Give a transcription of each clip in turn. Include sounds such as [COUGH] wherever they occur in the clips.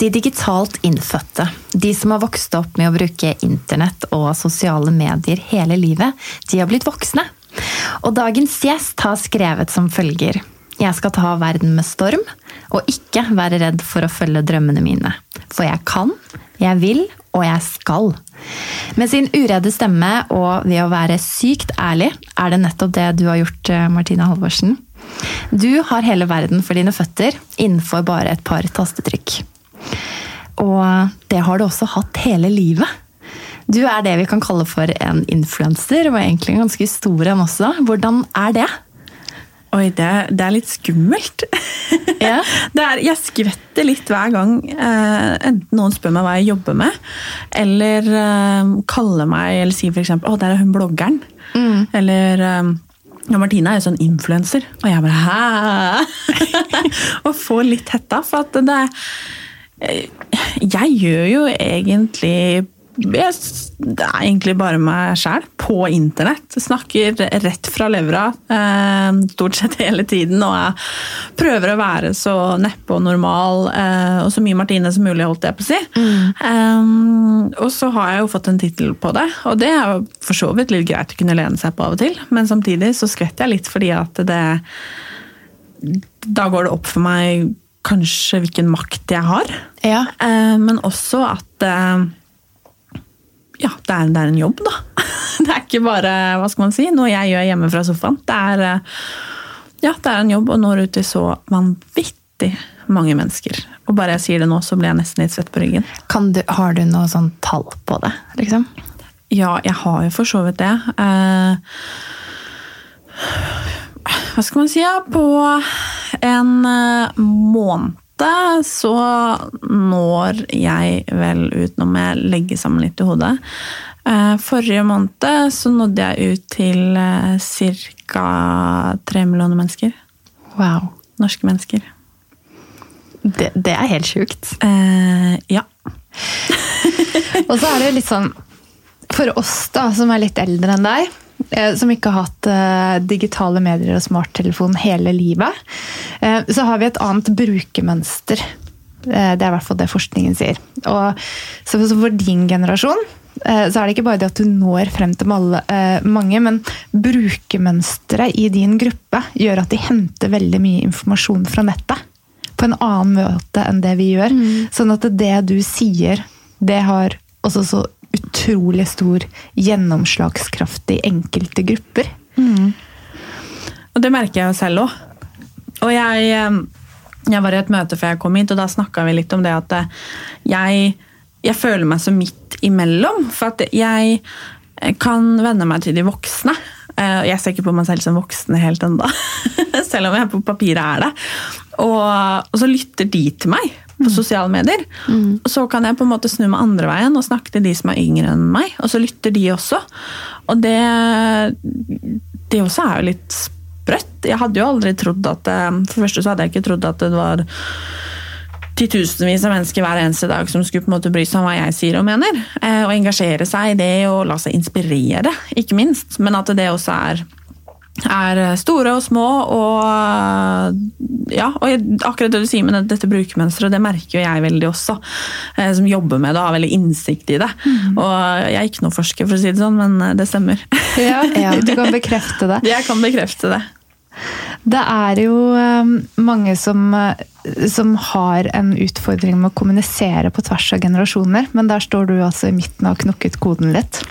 De digitalt innfødte, de som har vokst opp med å bruke internett og sosiale medier hele livet, de har blitt voksne. Og dagens gjest har skrevet som følger. Jeg skal ta verden med storm, og ikke være redd for å følge drømmene mine. For jeg kan, jeg vil, og jeg skal. Med sin uredde stemme og ved å være sykt ærlig, er det nettopp det du har gjort, Martine Halvorsen. Du har hele verden for dine føtter innenfor bare et par tastetrykk. Og det har du også hatt hele livet. Du er det vi kan kalle for en influenser, og egentlig ganske stor en også. Hvordan er det? Oi, det, det er litt skummelt. [LAUGHS] Ja. er, jeg skvetter litt hver gang eh, enten noen spør meg hva jeg jobber med, eller eh, kaller meg eller sier f.eks.: 'Å, der er hun bloggeren'. Mm. Eller eh, ja, Martine er jo sånn influenser, og jeg bare hæ? [LAUGHS] og får litt hetta. For at det jeg gjør jo egentlig jeg, det er egentlig bare meg sjæl på internett. Snakker rett fra levra eh, stort sett hele tiden. Og jeg prøver å være så neppe og normal eh, og så mye Martine som mulig, holdt jeg på å si. Mm. Um, og så har jeg jo fått en tittel på det, og det er jo for så vidt litt greit å kunne lene seg på av og til. Men samtidig så skvetter jeg litt fordi at det Da går det opp for meg kanskje hvilken makt jeg har. Ja. Eh, men også at eh, ja, det er, det er, en jobb, da. [LAUGHS] Det er ikke bare hva skal man si, noe jeg gjør hjemme fra sofaen. Det er, eh, ja, det er en jobb og når ut til så vanvittig mange mennesker. Og bare jeg sier det nå, så blir jeg nesten litt svett på ryggen. Du, har du noe sånn tall på det? liksom? Ja, jeg har jo for så vidt det. Eh, hva skal man si, ja, på en uh, måned så når jeg vel ut Nå må jeg legge sammen litt i hodet. Eh, forrige måned så nådde jeg ut til ca. tre millioner mennesker. Wow. Norske mennesker. Det, det er helt sjukt. Eh, ja. [LAUGHS] Og så er det jo litt sånn For oss da, som er litt eldre enn deg, eh, som ikke har hatt uh, digitale medier og smarttelefon hele livet, uh, så har vi et annet brukermønster. Det er i hvert fall det forskningen sier. Og, så for din generasjon så er det ikke bare det at du når frem til alle, mange, men brukermønsteret i din gruppe gjør at de henter veldig mye informasjon fra nettet. På en annen måte enn det vi gjør. Mm. Sånn at det du sier, det har også så utrolig stor gjennomslagskraft i enkelte grupper. Mm. Og det merker jeg jo selv òg. Og jeg, eh, jeg, var i et møte før jeg kom hit, og da snakka vi litt om det at eh, jeg, jeg føler meg så midt imellom. For at jeg kan venne meg til de voksne. Eh, jeg ser ikke på meg selv som voksen helt ennå, [LAUGHS] selv om jeg på papiret er det. Og, og, så lytter de til meg på mm. sosiale medier. Mm. Og så kan jeg på en måte snu meg andre veien og snakke til de som er yngre enn meg. Og så lytter de også. Og det, det også er jo litt sprøtt. Jeg hadde jo aldri trodd at eh, For det første så hadde jeg ikke trodd at det var titusenvis av mennesker hver eneste dag som skulle på en måte bry seg om hva jeg sier og mener. Eh, og engasjere seg i det og la seg inspirere, ikke minst. Men at det også er er store og små. Og ja, og akkurat det du sier med dette brukermønsteret, det merker jo jeg veldig også. Eh, som jobber med det og har veldig innsikt i det. Mm. Og jeg er ikke noen forsker, for å si det sånn, men eh, det stemmer. Ja, ja, [LAUGHS] Du kan bekrefte det? Jeg kan bekrefte det. Det er jo eh, mange som, som, har en utfordring med å kommunisere på tvers av generasjoner, men der står du altså i midten og har knukket koden litt.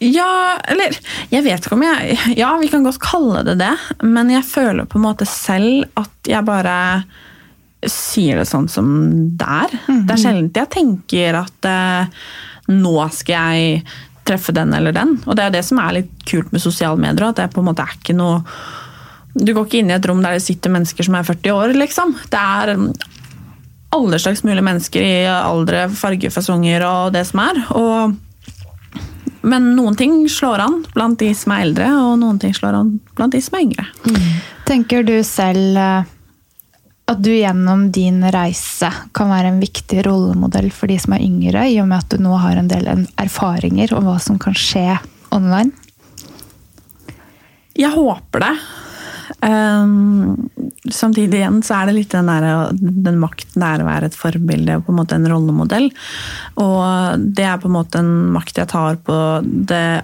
Ja, eller Jeg vet ikke om jeg Ja, vi kan godt kalle det det, men jeg føler på en måte selv at jeg bare sier det sånn som det er. Mm. Det er sjelden jeg tenker at eh, nå skal jeg treffe den eller den. Og det er det som er litt kult med sosiale medier. at det på en måte er ikke noe Du går ikke inn i et rom der det sitter mennesker som er 40 år, liksom. Det er alle slags mulige mennesker i aldre, fargefasonger og det som er. Og men noen ting slår an blant de som er eldre, og noen ting slår an blant de som er yngre. Mm. Tenker du selv eh, at du gjennom din reise kan være en viktig rollemodell for de som er yngre, i og med at du nå har en del erfaringer om hva som kan skje online? Jeg håper det. Um, samtidig igjen så er det litt den, der, den makten det er å være et forbilde og på en måte en rollemodell. Og det er på en måte en makt jeg tar på det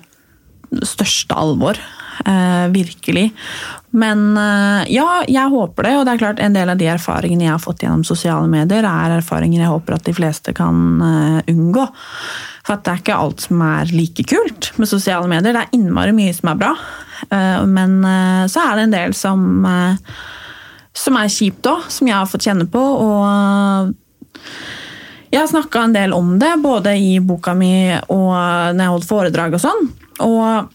største alvor. Uh, virkelig. Men uh, ja, jeg håper det. Og det er klart en del av de erfaringene jeg har fått gjennom sosiale medier, er erfaringer jeg håper at de fleste kan uh, unngå. For det er ikke alt som er like kult med sosiale medier. Det er innmari mye som er bra. Eh, men eh, så er det en del som, eh, som er kjipt òg, som jeg har fått kjenne på. Og jeg har snakka en del om det, både i boka mi og når jeg holdt foredrag og sånn. Og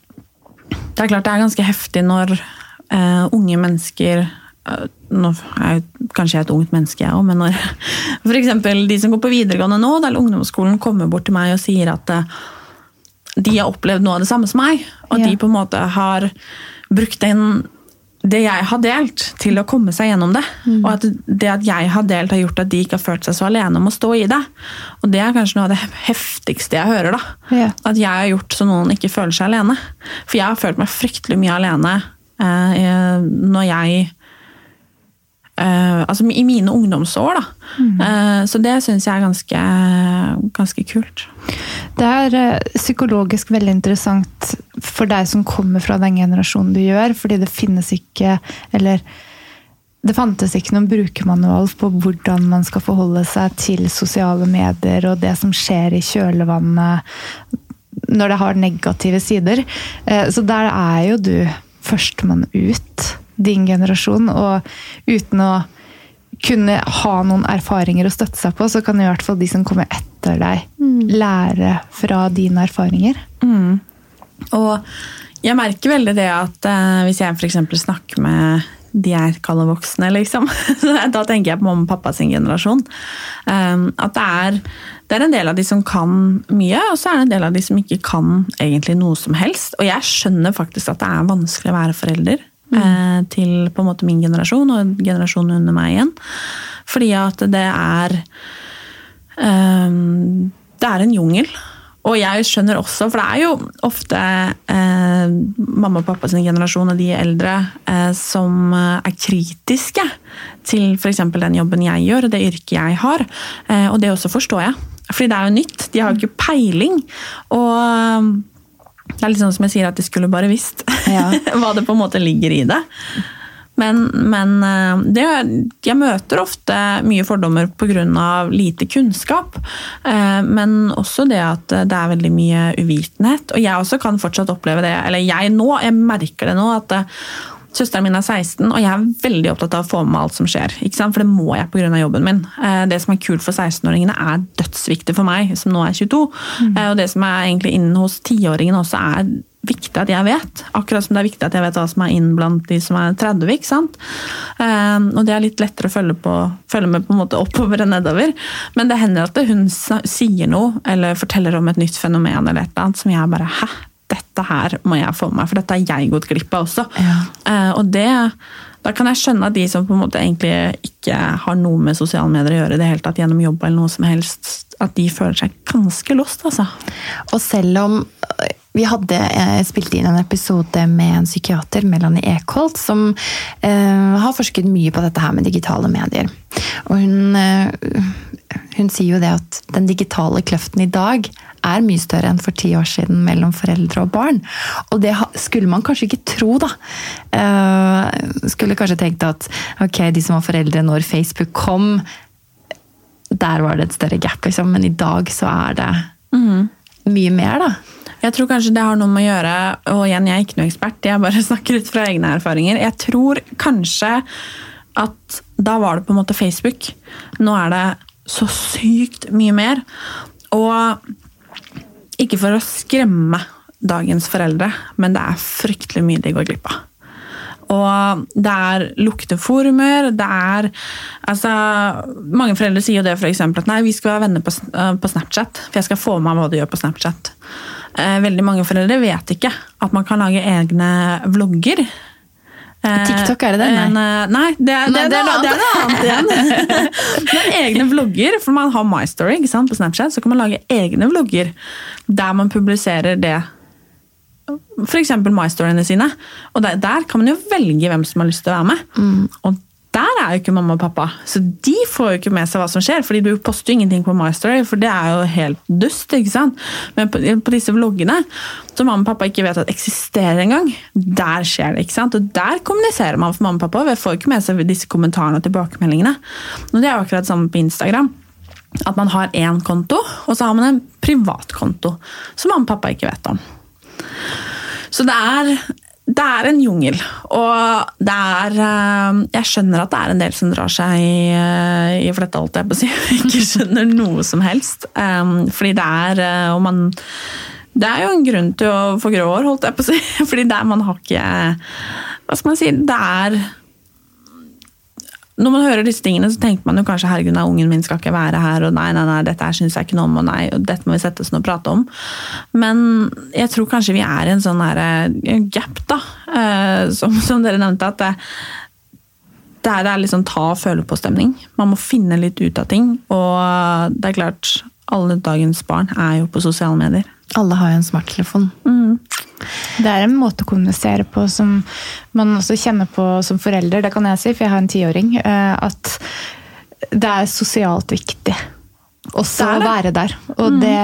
det er klart det er ganske heftig når uh, unge mennesker uh, Nå er jeg kanskje et ungt menneske, jeg òg, men når [LAUGHS] f.eks. de som går på videregående nå, eller ungdomsskolen, kommer bort til meg og sier at de har opplevd noe av det samme som meg. Og at ja. de på en måte har brukt den, det jeg har delt, til å komme seg gjennom det. Mm. Og at det at jeg har delt, har gjort at de ikke har følt seg så alene om å stå i det. Og det er kanskje noe av det heftigste jeg hører. da. Ja. At jeg har gjort så noen ikke føler seg alene. For jeg har følt meg fryktelig mye alene eh, når jeg Uh, altså i mine ungdomsår, da. Mm. Uh, så det syns jeg er ganske, ganske kult. Det er uh, psykologisk veldig interessant for deg som kommer fra den generasjonen du gjør, fordi det finnes ikke Eller det fantes ikke noen brukermanual på hvordan man skal forholde seg til sosiale medier og det som skjer i kjølvannet når det har negative sider. Så der er jo du førstemann ut din generasjon, og uten å kunne ha noen erfaringer å støtte seg på, så kan i hvert fall de som kommer etter deg, mm. lære fra dine erfaringer. Mm. Og jeg merker veldig det at eh, hvis jeg f.eks. snakker med de jeg kaller voksne, liksom. [LAUGHS] da tenker jeg på mamma og pappa sin generasjon. Um, at det er, det er, en del av de som kan mye, og så er det en del av de som ikke kan egentlig noe som helst. Og jeg skjønner faktisk at det er vanskelig å være forelder mm. uh, til på en måte min generasjon og generasjonen under meg igjen. Fordi at det er um, Det er en jungel. Og jeg skjønner også, for det er jo ofte eh, mamma og pappa sin generasjon og de eldre eh, som eh, er kritiske til f.eks. den jobben jeg gjør og det yrket jeg har. Eh, og det også forstår jeg. Fordi det er jo nytt. De har jo ikke peiling. Og eh, det er litt sånn som jeg sier at de skulle bare visst [LAUGHS] ja. hva det på en måte ligger i det. Men, men eh, det, jeg møter ofte mye fordommer pga. lite kunnskap. Eh, men også det at det er veldig mye uvitenhet. Og jeg også kan fortsatt oppleve det, eller jeg nå, jeg merker det nå, at eh, Søsteren min er 16, og jeg er veldig opptatt av å få med alt som skjer. For det må jeg pga. jobben min. Det som er kult for 16-åringene, er dødsviktig for meg, som nå er 22. Mm. Og det som er egentlig innen hos 10-åringene også, er viktig at jeg vet. Akkurat som det er viktig at jeg vet hva som er inn blant de som er 30. ikke sant? Um, og det er litt lettere å følge, på, følge, med på en måte oppover enn nedover. Men det hender at hun sier noe eller forteller om et nytt fenomen eller et eller annet som jeg bare Hæ? Dette her må jeg få med meg, for dette har jeg gått glipp av også. Ja. Uh, og det da kan jeg skjønne at de som på en måte egentlig ikke har noe med sosiale medier å gjøre, det hele tatt gjennom jobb eller noe som helst, at de føler seg ganske lost. altså. Og selv om vi hadde eh, spilt inn en episode med en psykiater, Melanie Ekholt, som eh, har forsket mye på dette her med digitale medier. Og hun, eh, hun sier jo det at den digitale kløften i dag er mye større enn for ti år siden mellom foreldre og barn. Og det skulle man kanskje ikke tro, da. Uh, skulle kanskje tenkt at ok, de som var foreldre når Facebook kom, der var det et større gap, liksom. Men i dag så er det mm. mye mer, da. Jeg tror kanskje det har noe med å gjøre Og igjen, jeg er ikke noe ekspert, jeg bare [LAUGHS] snakker ut fra egne erfaringer. Jeg tror kanskje at da var det på en måte Facebook. Nå er det så sykt mye mer. Og ikke for å skremme dagens foreldre, men det er fryktelig mye de går glipp av. Og det er lukteformer, det er altså, Mange foreldre sier jo det f.eks. at nei, vi skal være venner på, på Snapchat, for jeg skal få med meg hva du gjør på Snapchat. Eh, veldig mange foreldre vet ikke at man kan lage egne vlogger. Eh, TikTok er det det? Nei, eh, nei det, er, nei, det, er, det, noe annet [LAUGHS] [LAUGHS] egne vlogger, for man har My Story ikke sant, på Snapchat. Så kan man lage egne vlogger der man publiserer det. F.eks. My Storyene sine. Og der, der, kan man jo velge hvem som har lyst til å være med. Mm. Og der er jo ikke mamma og pappa, så de får jo ikke med seg hva som skjer. fordi du poster jo ingenting på My Story, for det er jo helt dust. ikke sant? Men på, på disse vloggene, som mamma og pappa ikke vet at eksisterer engang, der skjer det. ikke sant? Og der kommuniserer man for mamma og pappa. Vi får ikke med seg disse kommentarene og tilbakemeldingene. Og det er jo akkurat samme på Instagram. At man har én konto, og så har man en privat konto som mamma og pappa ikke vet om. Så det er det er en jungel. Og det er eh, Jeg skjønner at det er en del som drar seg i, eh, i fletta, holdt jeg på å si. [LAUGHS] Ikke skjønner noe som helst. Eh, fordi det er Og man Det er jo en grunn til å få grå hår, holdt jeg på å si. [LAUGHS] Fordi det er, man har ikke Hva skal man si? Det er når man hører disse tingene, så tenker man jo kanskje herregud, nei, ungen min skal ikke være her, og nei, nei, nei, dette her syns jeg ikke noe om, og nei, og dette må vi sette oss ned og prate om. Men jeg tror kanskje vi er i en sånn her, eh, gap, da. Eh, som, som dere nevnte, at det, det er, det er liksom ta og føle på-stemning. Man må finne litt ut av ting. Og det er klart, alle dagens barn er jo på sosiale medier. Alle har jo en smarttelefon. Mm. Det er en måte å kommunisere på som man også kjenner på som forelder. Det kan jeg si, for jeg har en tiåring. Eh, at det er sosialt viktig også å være der. Og mm. det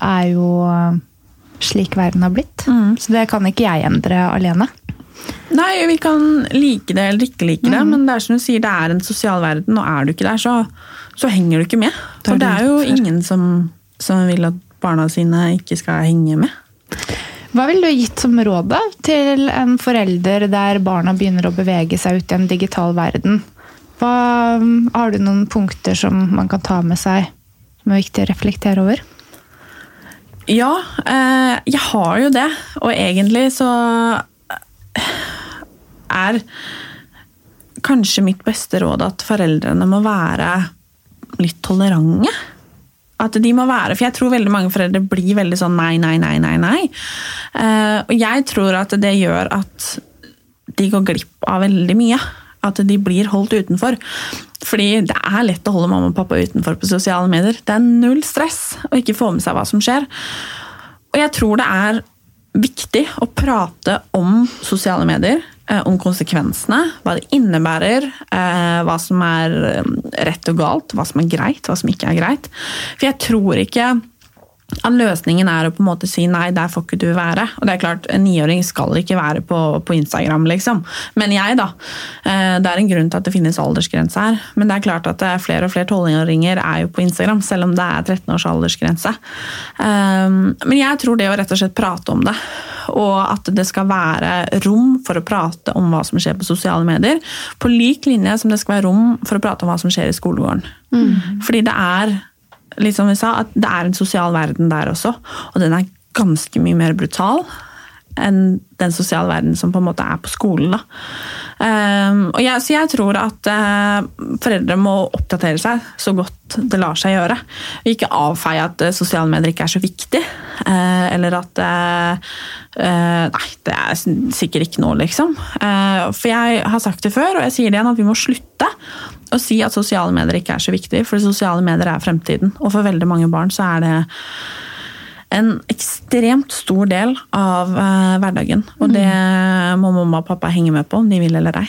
er jo slik verden har blitt. Mm. Så det kan ikke jeg endre alene. Nei, vi kan like det eller ikke like det, mm. men det er som du sier, det er en sosial verden, og er du ikke der, så, så henger du ikke med. For det er jo ingen som, som vil at barna sine ikke skal henge med. Hva ville du gitt som råd til en forelder der barna begynner å bevege seg ut i en digital verden? Hva, har du noen punkter som man kan ta med seg som er viktig å reflektere over? Ja, eh, jeg har jo det. Og egentlig så er kanskje mitt beste råd at foreldrene må være litt tolerante. At de må være, For jeg tror veldig mange foreldre blir veldig sånn nei, nei, nei, nei. nei. Uh, og jeg tror at det gjør at de går glipp av veldig mye. At de blir holdt utenfor. Fordi det er lett å holde mamma og pappa utenfor på sosiale medier. Det er null stress å ikke få med seg hva som skjer. Og jeg tror det er viktig å prate om sosiale medier om konsekvensene, hva det innebærer, eh, hva som er eh, rett og galt, hva som er greit, hva som ikke er greit. For jeg tror ikke at løsningen er å på en måte si nei, der får ikke du være. Og det er klart, En niåring skal ikke være på, på, Instagram, liksom. Men jeg, da. Det er en grunn til at det finnes aldersgrense her. Men det er klart at flere og flere tolvåringer er jo på Instagram, selv om det er 13 års aldersgrense. Men jeg tror det å rett og slett prate om det og at det skal være rom for å prate om hva som skjer på sosiale medier. På lik linje som det skal være rom for å prate om hva som skjer i skolegården. Mm. Fordi det er litt som vi sa, at det er en sosial verden der også, og den er ganske mye mer brutal enn den sosiale verden som på en måte er på skolen. Da. Og jeg, så jeg tror at uh, foreldre må oppdatere seg så godt det lar seg gjøre. Ikke avfeie at uh, sosiale medier ikke er så viktig. Uh, eller at Nei, det er sikkert ikke noe, liksom. for jeg har sagt det før, og jeg sier det igjen, at vi må slutte å si at sosiale medier ikke er så viktig. For sosiale medier er fremtiden. Og for veldig mange barn så er det en ekstremt stor del av uh, hverdagen. Og det må mamma og pappa henge med på, om de vil eller ei.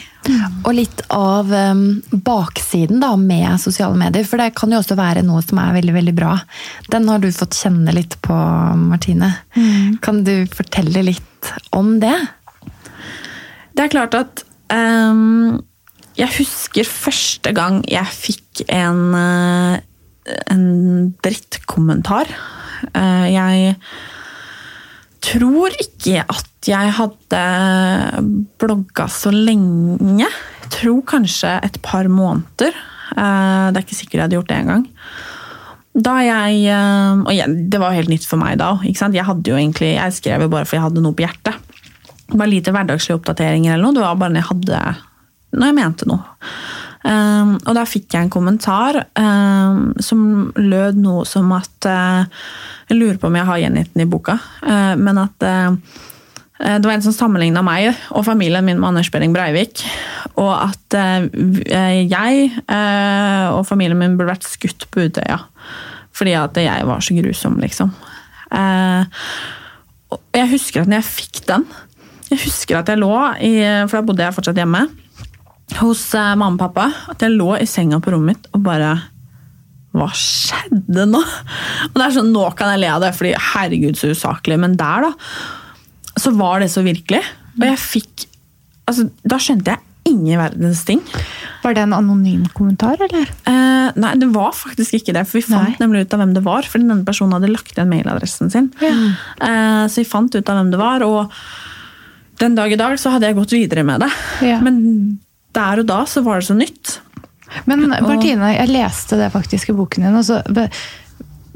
Og litt av um, baksiden da, med sosiale medier, for det kan jo også være noe som er veldig veldig bra. Den har du fått kjenne litt på, Martine. Mm. Kan du fortelle litt om det? Det er klart at um, Jeg husker første gang jeg fikk en, uh, en drittkommentar Eh, jeg tror ikke at jeg hadde blogga så lenge. Jeg tror kanskje et par måneder. Eh, det er ikke sikkert jeg hadde gjort det engang. Da jeg Og Og det var helt nytt for meg da. Jeg jo egentlig, jeg skrev jo bare for jeg hadde noe på hjertet. Var lite hverdagslige oppdateringer eller noe. Det var bare når jeg hadde når jeg mente noe. Um, og da fikk jeg en kommentar um, som lød noe som at uh, Jeg lurer på om jeg har gjengitt den i boka, uh, men at uh, det var en som sammenligna meg og familien min med Anders Behring Breivik. Og at jeg og familien min burde vært skutt på Utøya. Fordi at jeg var så grusom, liksom. Jeg husker at når jeg fikk den Jeg husker at jeg lå i For da bodde jeg fortsatt hjemme hos uh, mamma og pappa at jeg lå i senga på rommet mitt og bare Hva skjedde nå? [LAUGHS] Og det er sånn, Nå kan jeg le av det, fordi herregud, så usaklig. Men der, da, så var det så virkelig. Og jeg fikk altså, Da skjønte jeg ingen verdens ting. Var det en anonym kommentar, eller? Eh, nei, det var faktisk ikke det. For vi fant nei. nemlig ut av hvem det var. Fordi denne personen hadde lagt igjen mailadressen sin. Ja. Eh, så vi fant ut av hvem det var. Og den dag i dag så hadde jeg gått videre med det. Ja. Men der og da så var det så nytt. Men Martine, jeg leste det faktisk i boken din. og så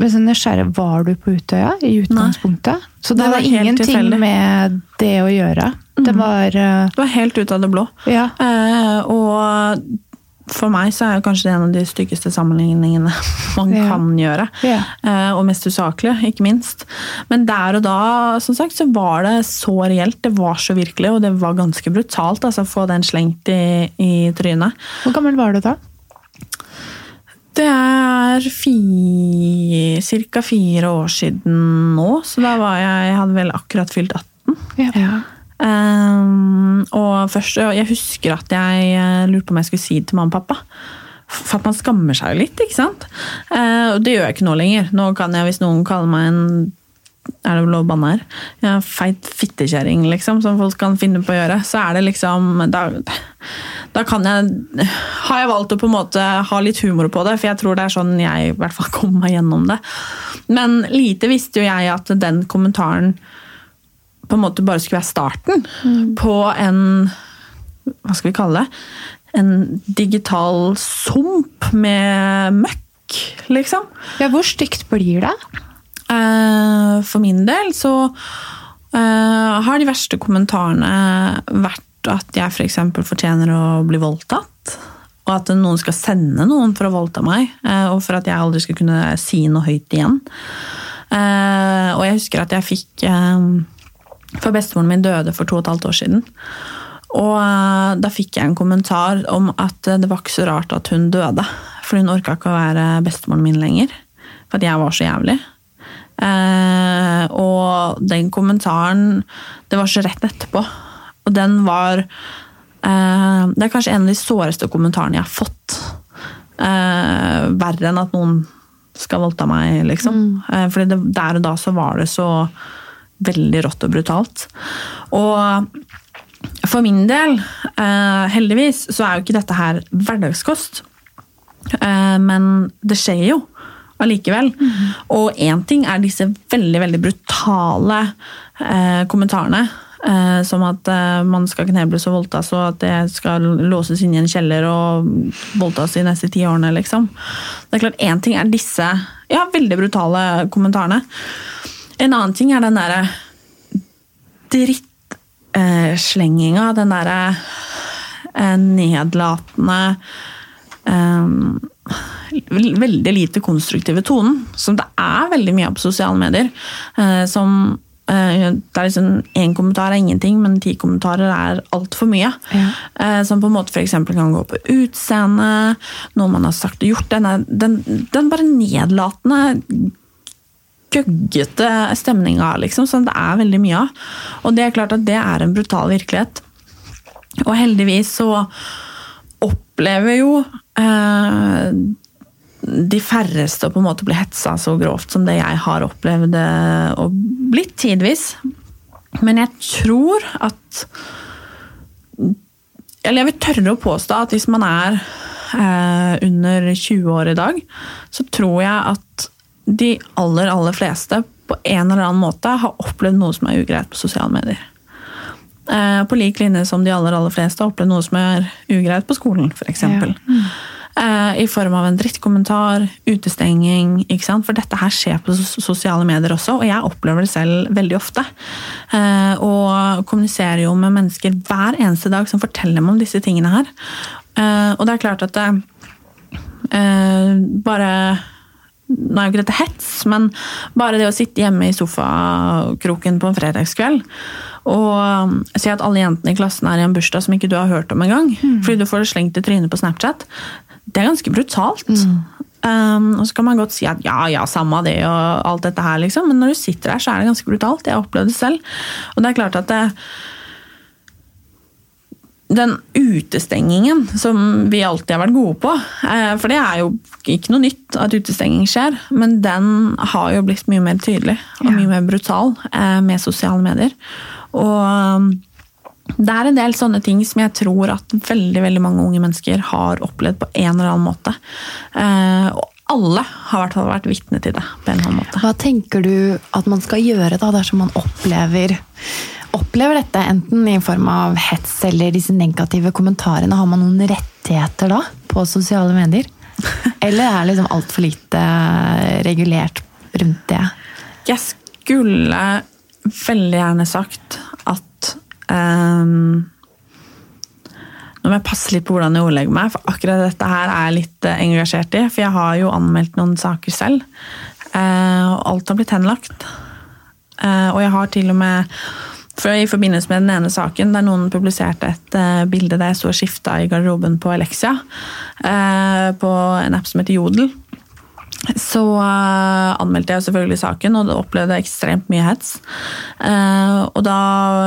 så nysgjerrig. Var du på Utøya i utgangspunktet? Nei. Så det, det var, var ingenting med det å gjøre? Det mm. var uh... Det var helt ut av det blå. Ja. Uh, og for meg så er det kanskje det en av de styggeste sammenligningene [LAUGHS] man yeah. kan gjøre. Yeah. Og mest usaklige, ikke minst. Men der og da som sagt, så var det så reelt. Det var så virkelig, og det var ganske brutalt altså, å få den slengt i, i trynet. Hvor gammel var du da? Det er ca. fire år siden nå, så da var jeg, jeg hadde vel akkurat fylt 18. Ja. Um, og først, Jeg husker at jeg uh, lurte på om jeg skulle si det til mamma og pappa. For at man skammer seg jo litt, ikke sant? Uh, det gjør jeg ikke nå lenger. Nå kan jeg, Hvis noen kaller meg en er det lov å banne her? Ja, feit fittekjerring, liksom, som folk kan finne på å gjøre. Så er det liksom da, da, kan jeg Har jeg valgt å på en måte ha litt humor på det, for jeg tror det er sånn jeg i hvert fall kommer meg gjennom det. Men lite visste jo jeg at den kommentaren på en måte bare skulle være starten mm. på en Hva skal vi kalle det? En digital sump med møkk, liksom. Ja, Hvor stygt blir det? Eh, for min del så eh, har de verste kommentarene vært at jeg f.eks. For fortjener å bli voldtatt. Og at noen skal sende noen for å voldta meg, eh, og for at jeg aldri skal kunne si noe høyt igjen. Og jeg husker at jeg fikk For bestemoren min døde for to og et halvt år siden. Og da fikk jeg en kommentar om at det var ikke så rart at hun døde. For hun orka ikke å være bestemoren min lenger. For at jeg var så jævlig. og den kommentaren Det var så rett etterpå. Og den var Eh, det er kanskje en av de såreste kommentarene jeg har fått. Eh, verre enn at noen skal voldta meg, liksom. Mm. Eh, fordi der og da så var det så veldig rått og brutalt. Og for min del, heldigvis, så er jo ikke dette her hverdagskost. Men det skjer jo allikevel. Mm. Og én ting er disse veldig, veldig brutale kommentarene Eh, som at eh, man skal knebles og voldtas, og at det skal låses inn i en kjeller og voldtas de neste ti årene, liksom. Det er klart, Én ting er disse ja, veldig brutale kommentarene. En annen ting er den derre drittslenginga, eh, den derre eh, nedlatende eh, Veldig lite konstruktive tonen, som det er veldig mye av på sosiale medier. Eh, som Eh, det er liksom Én kommentar er ingenting, men ti kommentarer er altfor mye. Ja. Eh, som på en måte f.eks. kan gå på utseende, noe man har sagt og gjort. Den, den, den bare nedlatende, gøggete stemninga liksom, som det er veldig mye av. Og det er klart at det er en brutal virkelighet. Og heldigvis så opplever jo eh, de færreste å på en måte bli hetsa så grovt som det jeg har opplevd og blitt tidvis. Men jeg tror at Eller jeg vil tørre å påstå at hvis man er eh, under 20 år i dag, så tror jeg at de aller, aller fleste på en eller annen måte har opplevd noe som er ugreit på sosiale medier. Eh, på lik linje som de aller, aller fleste har opplevd noe som er ugreit på skolen, f.eks. Ja. Mm. Eh, I form av en drittkommentar, utestenging. ikke sant? For dette her skjer på sosiale medier også, og jeg opplever det selv veldig ofte. Eh, og kommuniserer jo med mennesker hver eneste dag som forteller meg om disse tingene her. Og det er klart at det, bare nå er jo ikke dette hets, men bare det å sitte hjemme i sofakroken på en fredagskveld og si at alle jentene i klassen er i en bursdag som ikke du har hørt om engang, mm. fordi du får det slengt i trynet på Snapchat, det er ganske brutalt. Mm. Um, og så kan man godt si at ja, ja, samme det og alt dette her, liksom. Men når du sitter der, så er det ganske brutalt. Jeg har opplevd det selv. Og det er klart at det, den utestengingen som vi alltid har vært gode på eh, For det er jo ikke noe nytt at utestenging skjer, men den har jo blitt mye mer tydelig og mye mer brutal eh, med sosiale medier. Og det er en del sånne ting som jeg tror at veldig veldig mange unge mennesker har opplevd på en eller annen måte. Eh, og alle har i hvert fall vært vitne til det. på en eller annen måte. Hva tenker du at man skal gjøre da, dersom man opplever, opplever dette, enten i form av hets eller disse negative kommentarene? Har man noen rettigheter da på sosiale medier? [LAUGHS] Eller er liksom altfor lite regulert rundt det? Jeg skulle veldig gjerne sagt at Um, nå må jeg passe litt på hvordan jeg ordlegger meg, for akkurat dette her er jeg litt eh, engasjert i. For jeg har jo anmeldt noen saker selv, uh, og alt har blitt henlagt. Og jeg har til og med for I forbindelse med den ene saken der noen publiserte et uh, bilde der jeg sto og skifta i garderoben på Elexia, på en app som heter Jodel, så uh, anmeldte jeg selvfølgelig saken, og opplevde ekstremt mye hets. Uh, og da,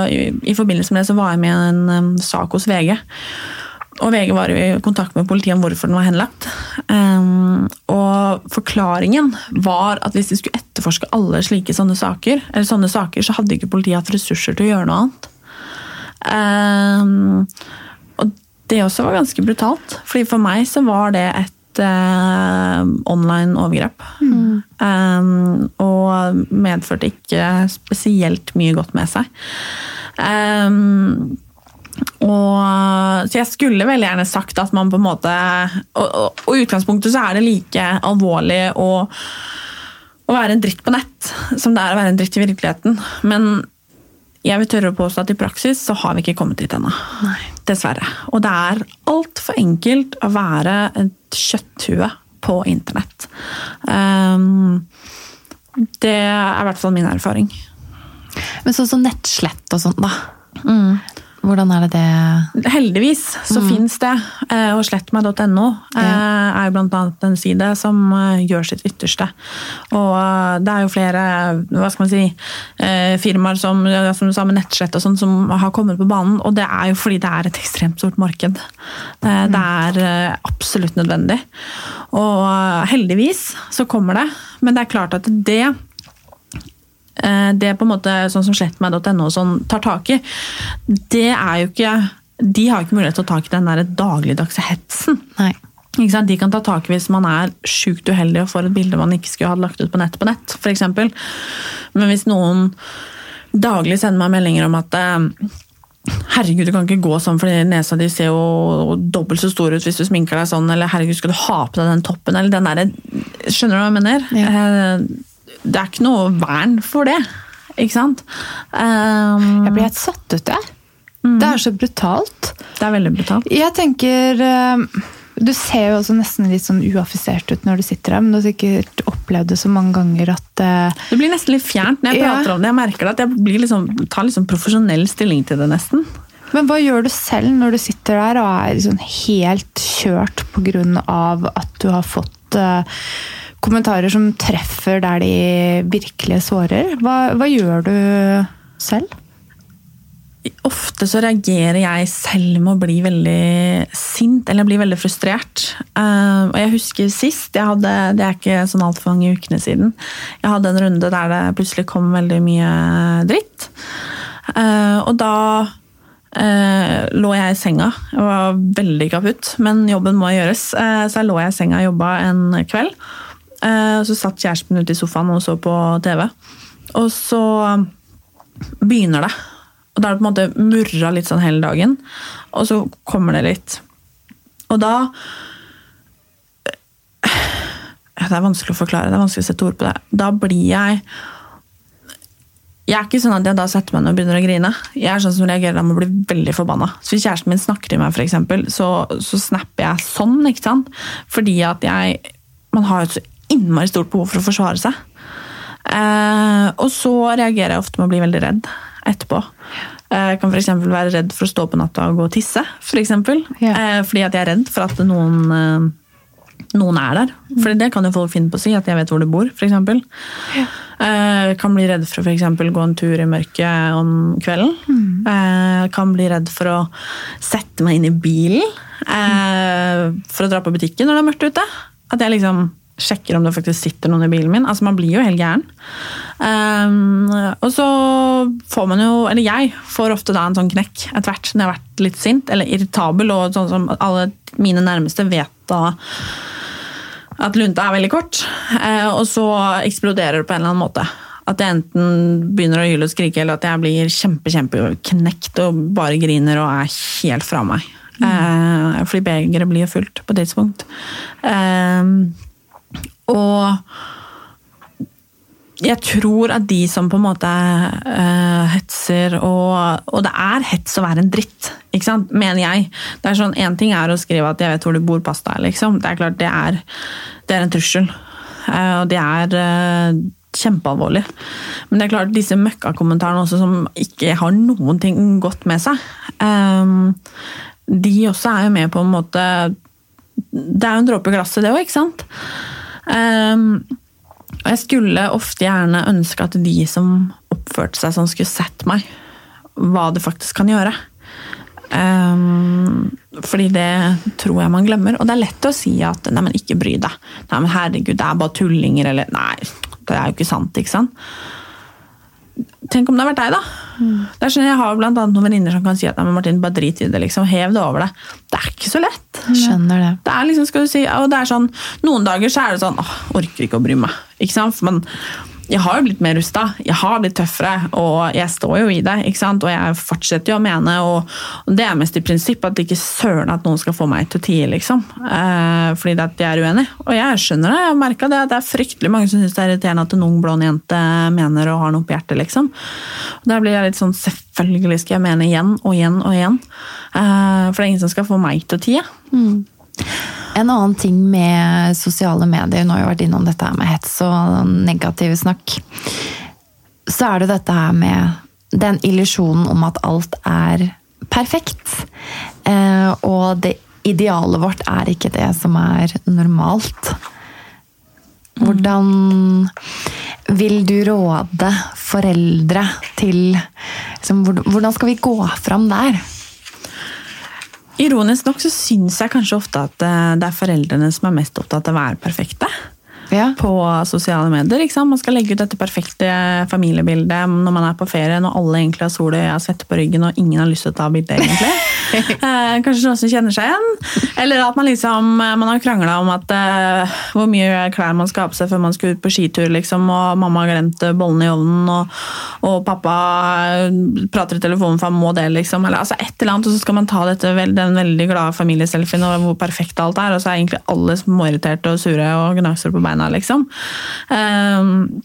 i, i, forbindelse med det, så var jeg med i en um, sak hos VG. Og VG var i kontakt med politiet om hvorfor den var henlagt. Um, og forklaringen var at hvis de skulle etterforske alle slike sånne saker, eller sånne saker, så hadde ikke politiet hatt ressurser til å gjøre noe annet. Um, og det også var ganske brutalt. fordi for meg så var det et uh, online overgrep. Mm. Um, og medførte ikke spesielt mye godt med seg. Um, og, så jeg skulle veldig gjerne sagt at man på en måte Og, i utgangspunktet så er det like alvorlig å, å være en dritt på nett som det er å være en dritt i virkeligheten. Men jeg vil tørre å påstå at i praksis så har vi ikke kommet dit ennå. Dessverre. Og det er altfor enkelt å være et kjøtthue på internett. Um, det er i hvert fall min erfaring. Men sånn som nettslett og sånt, da. Mm. Hvordan er det det Heldigvis så mm. fins det. Eh, og slettmeg.no ja. Eh, er jo annet en side som eh, gjør sitt ytterste. Og det er jo flere hva skal man si, firmaer som, som du sa med nettslett og sånn, som har kommet på banen. Og det er jo fordi det er et ekstremt stort marked. Det er absolutt nødvendig. Og heldigvis så kommer det. Men det er klart at det Eh, det på en måte sånn som slettmeg.no sånn, tar tak i, det er jo ikke De har ikke mulighet til å ta tak i den der dagligdagse hetsen. Nei. De kan ta tak i hvis man er sjukt uheldig og får et bilde man ikke skulle ha lagt ut på nett på nett, f.eks. Men hvis noen daglig sender meg meldinger om at eh, Herregud, du kan ikke gå sånn fordi nesa di ser jo dobbelt så stor ut hvis du sminker deg sånn. Eller herregud, skal du ha på deg den toppen? Eller den der, Skjønner du hva jeg mener? Ja. Det er ikke noe vern for det. Ikke sant? Um, jeg blir helt satt ut, jeg. Mm. Det er så brutalt. Det er veldig brutalt. Jeg tenker uh, Du ser jo også nesten litt sånn uaffisert ut når du sitter her, men du har sikkert opplevd det så mange ganger at uh, Det blir nesten litt fjernt når jeg ja. prater om det. Jeg merker det at jeg liksom, tar liksom profesjonell stilling til det, nesten. Men hva gjør du selv når du sitter der og er liksom helt kjørt pga. at du har fått uh, kommentarer som treffer der de virkelig sårer. Hva, hva gjør du selv? Ofte så reagerer jeg selv med å bli veldig sint eller bli veldig frustrert. Uh, og jeg husker sist, jeg hadde, det er ikke sånn altfor mange ukene siden, jeg hadde en runde der det plutselig kom veldig mye dritt. Uh, og da uh, lå jeg i senga. Jeg var veldig kaputt, men jobben må gjøres. så jeg lå jeg i senga og jobba en kveld. Eh, så satt kjæresten ute i sofaen og så på TV. Og så begynner det. Og da er det på en måte murra litt sånn hele dagen. Og så kommer det litt. Og da Det er vanskelig å forklare, det er vanskelig å sette ord på det. Da blir jeg jeg er ikke sånn at jeg da setter meg ned og begynner å grine. Jeg er sånn som reagerer med å bli veldig forbanna. Så hvis kjæresten min snakker til meg, for eksempel, så, så snapper jeg sånn. ikke sant? Fordi at jeg Man har jo så innmari stort behov for å forsvare seg. Eh, og så reagerer jeg ofte med å bli veldig redd etterpå. Eh, jeg kan f.eks. være redd for å stå på natta og gå og tisse. For eksempel. eh, fordi at jeg er redd for at noen, eh, noen er der. For det kan jo folk finne på å si, at jeg vet hvor du bor. For eksempel. ja. Eh, kan bli redd for å for gå en tur i mørket om kvelden. Mm. Eh, kan bli redd for å sette meg inn i bilen for å dra på butikken når det er mørkt ute. At jeg liksom sjekker om det faktisk sitter noen i bilen min. Altså, Man blir jo helt gæren. Um, og så får man jo, eller jeg får ofte da en sånn knekk etter hvert når jeg har vært litt sint eller irritabel, og sånn som alle mine nærmeste vet da at lunta er veldig kort. Uh, og så eksploderer det på en eller annen måte. At jeg enten begynner å hyle og skrike, eller at jeg blir kjempe, kjempeknekt og bare griner og er helt fra meg. Mm. Uh, fordi begeret blir jo fullt på et tidspunkt. Uh, og jeg tror at de som på en måte uh, hetser og, og det er hets å være en dritt, ikke sant? mener jeg. Det er sånn, Én ting er å skrive at 'jeg vet hvor du bor, pass deg'. Liksom. Det er klart, det er, det er en trussel. Uh, og det er uh, kjempealvorlig. Men det er klart, disse møkkakommentarene også som ikke har noen ting godt med seg, um, de også er jo med på en måte Det er jo en dråpe i glasset, det òg, ikke sant? Um, og jeg skulle ofte gjerne ønske at de som oppførte seg sånn, skulle sett meg. Hva det faktisk kan gjøre. Um, fordi det tror jeg man glemmer. Og det er lett å si at nei, men ikke bry deg. Nei, men herregud, det er bare tullinger. Eller nei, det er jo ikke sant. ikke sant? Tenk om det har vært deg, da. Mm. Det er sånn, Jeg har blant annet noen venninner som kan si at nei, Martin, bare drit i det. liksom, Hev det over deg. Det er ikke så lett. Skjønner det. Det er liksom, skal du si, og det er sånn, Noen dager så er det sånn åh, orker ikke å bry meg. ikke sant? Men jeg har jo blitt mer rusta, jeg har blitt tøffere, og jeg står jo i det. ikke sant? Og jeg fortsetter jo å mene, og, det er mest i prinsipp at ikke søren at noen skal få meg til å tie, liksom. Eh, fordi at jeg er uenig. Og jeg skjønner det, jeg har merka det. Det er fryktelig mange som syns det er irriterende at en ung blond jente mener og har noe på hjertet, liksom. Og der blir jeg litt sånn selvfølgelig skal jeg mene igjen og igjen og igjen. Eh, for det er ingen som skal få meg til å tie. Mm. En annen ting med sosiale medier, nå har jeg vært innom dette her med hets og negative snakk, så er det dette her med den illusjonen om at alt er perfekt. Eh, og det idealet vårt er ikke det som er normalt. Hvordan vil du råde foreldre til liksom, Hvordan skal vi gå fram der? Ironisk nok så syns jeg kanskje ofte at eh, det er foreldrene som er mest opptatt av å være perfekte ja. på sosiale medier. Man skal legge ut dette perfekte familiebildet når man er på ferie, når alle egentlig har sol og svette på ryggen og ingen har lyst til å ta bilde, egentlig. [LAUGHS] Eh, kanskje noen som kjenner seg igjen. Eller at man liksom man har krangla om at uh, hvor mye klær man skal ha på seg før man skal ut på skitur, liksom, og mamma har glemt bollene i ovnen, og, og, pappa prater i telefonen for han må det, liksom. Eller altså et eller annet, og så skal man ta dette, den veldig glade familieselfien og hvor perfekt alt er, og så er egentlig alle småirriterte og sure og gnagsår på beina beina, liksom. Um,